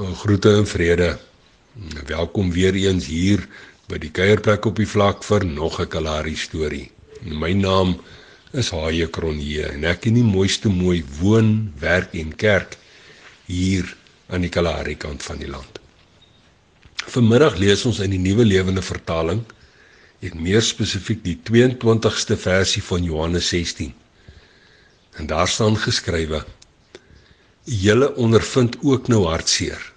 Groete en vrede. Welkom weer eens hier by die kuierplek op die vlak vir nog 'n Kalahari storie. My naam is Haie Kronje en ek in die mooiste mooi woon, werk en kerk hier aan die Kalahari kant van die land. Vanmiddag lees ons in die Nuwe Lewende Vertaling en meer spesifiek die 22ste versie van Johannes 16. En daar staan geskrywe: Julle ondervind ook nou hartseer.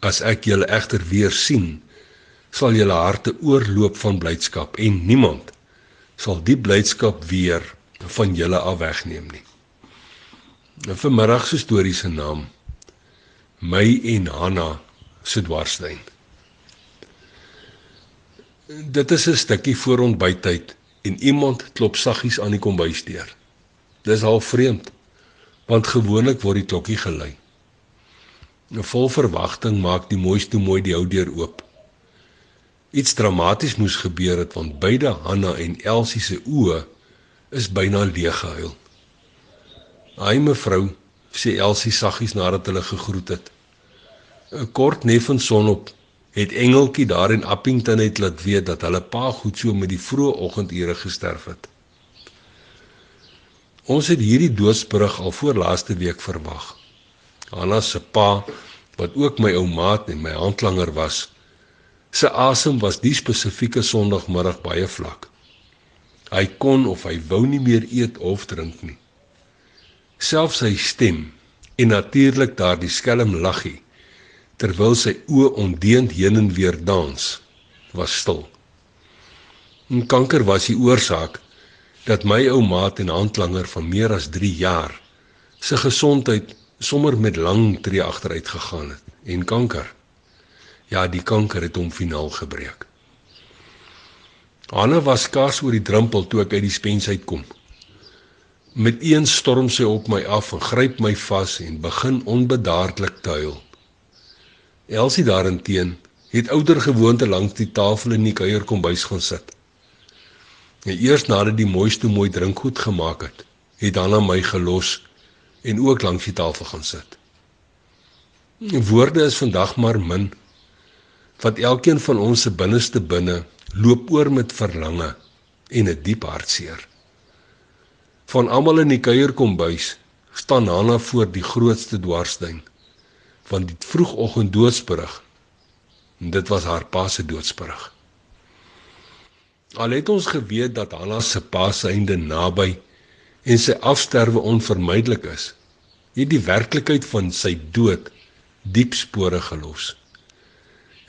As ek julle egter weer sien, sal julle harte oorloop van blydskap en niemand sal die blydskap weer van julle af wegneem nie. En vanmiddag se storie se naam My en Hanna se dwarsduin. Dit is 'n stukkie voor ontbyttyd en iemand klop saggies aan die kombuisdeur. Dis al vreemd want gewoonlik word die klokkie gelui. 'n Vol verwagting maak die mooiste mooi die ou deur oop. Iets dramaties moes gebeur het want beide Hanna en Elsie se oë is byna leeg gehuil. "Ai mevrou," sê Elsie saggies nadat hulle gegroet het. 'n Kort nef van sonop het Engeltjie daar in Appington net laat weet dat hulle pa goed so met die vroeë oggendure gesterf het. Ons het hierdie doodsberig al voor laaste week verwag. Anna se pa, wat ook my ou maat en my handlanger was, se asem was die spesifieke Sondagmiddag baie vlak. Hy kon of hy wou nie meer eet of drink nie. Selfs sy stem en natuurlik daardie skelm laggie terwyl sy oë ondeend heen en weer dans, was stil. En kanker was die oorsaak dat my ou maat en handlanger van meer as 3 jaar se gesondheid sommer met lang tree agteruit gegaan het en kanker. Ja, die kanker het hom finaal gebreek. Anna was skaars oor die drempel toe ek uit die spens uitkom. Met een storm sy op my af en gryp my vas en begin onbedaardelik te huil. Elsie daarenteen het ouer gewoonte langs die tafel in die kuierkombuis gaan sit. En eers nadat die mooiste mooi drinkgoed gemaak het, het dan aan my gelos en ook langs die tafel gaan sit. Die woorde is vandag maar min wat elkeen van ons se binneste binne loop oor met verlange en 'n diep hartseer. Van almal in die kuierkombuis staan Hanna voor die grootste dwarsduin van die vroegoggend doodsberig. En dit was haar pa se doodsberig. Al het ons geweet dat Hanna se pa se einde naby en sy afsterwe onvermydelik is, het die werklikheid van sy dood diep spore gelos.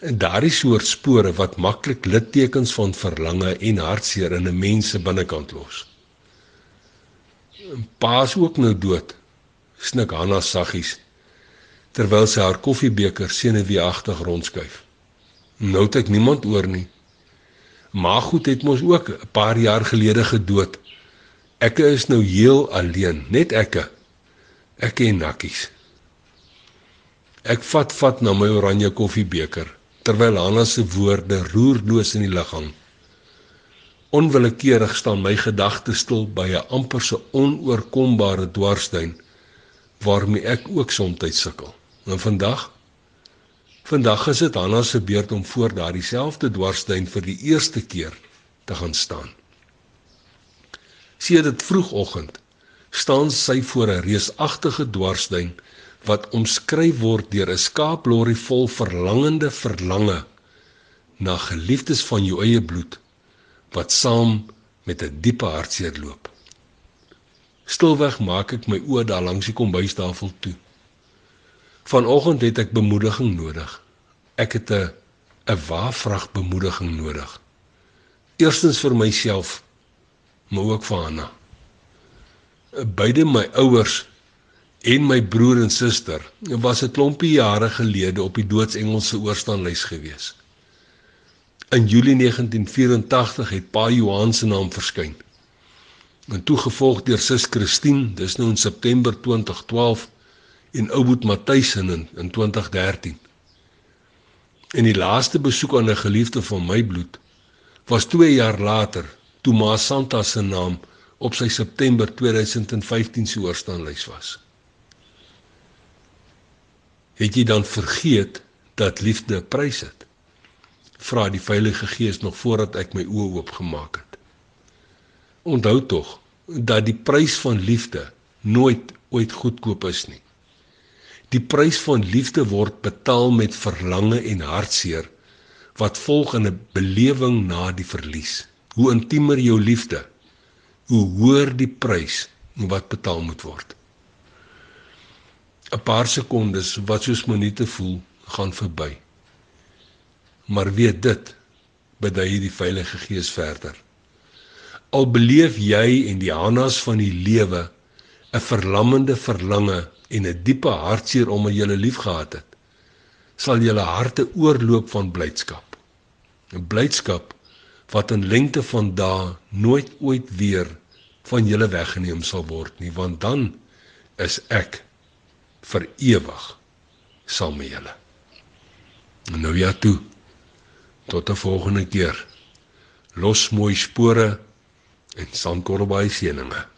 En daardie soort spore wat maklik littekens van verlange en hartseer in 'n mens se binnekant los. Pa is ook nou dood. Snik Hanna saggies terwyl sy haar koffiebeker senuweeagtig rondskuif. Nou het ek niemand oor nie. Maar goed het mos ook 'n paar jaar gelede gedood. Ekke is nou heel alleen, net ekke. Ek en nakkies. Ek vat vat na my oranje koffiebeker terwyl Hanna se woorde roerloos in die lug hang. Onwillekeurig staan my gedagtes stil by 'n amper so onoorkombare dwarsduin waarmee ek ook soms sukkel. En vandag vandag is dit Hanna se beurt om voor daardie selfde dwarsduin vir die eerste keer te gaan staan. Sien dit vroegoggend staan sy voor 'n reusagtige dwarsduin wat omskryf word deur 'n skaaplorry vol verlangende verlange na geliefdes van jou eie bloed wat saam met 'n diepe hartseer loop. Stilweg maak ek my oë daar langs die kombuistafel toe. Vanoggend het ek bemoediging nodig. Ek het 'n 'n waarvrag bemoediging nodig. Eerstens vir myself, maar ook vir Hanna. Beide my ouers en my broer en suster was 'n klompie jare gelede op die doodsengelse oorstaanlys gewees. In Julie 1984 het pa Johan se naam verskyn. En toe gevolg deur sus Christine, dis nou in September 2012 en Ouboet Matthys in in 2013. En die laaste besoek aan 'n geliefde van my bloed was 2 jaar later toe Ma Santa se naam op sy September 2015 se oorstaanlys was. Het jy dan vergeet dat liefde 'n prys het? Vra die Heilige Gees nog voordat ek my oë oopgemaak het. Onthou tog dat die prys van liefde nooit ooit goedkoop is nie. Die prys van liefde word betaal met verlange en hartseer wat volg in 'n belewing na die verlies. Hoe intiemer jou liefde, hoe hoër die prys wat betaal moet word. 'n Paar sekondes wat soos minute voel, gaan verby. Maar weet dit, bedui die Heilige Gees verder. Al beleef jy en die Hannas van die lewe 'n verlammende verlange en 'n diepe hartseer omdat jy hulle liefgehad het, sal julle harte oorloop van blydskap. 'n Blydskap wat in lengte van dae nooit ooit weer van julle weggeneem sal word nie, want dan is ek vir ewig saam met julle. Nou ja toe. Tot 'n volgende keer. Los mooi spore en sandkorrel baie seëninge.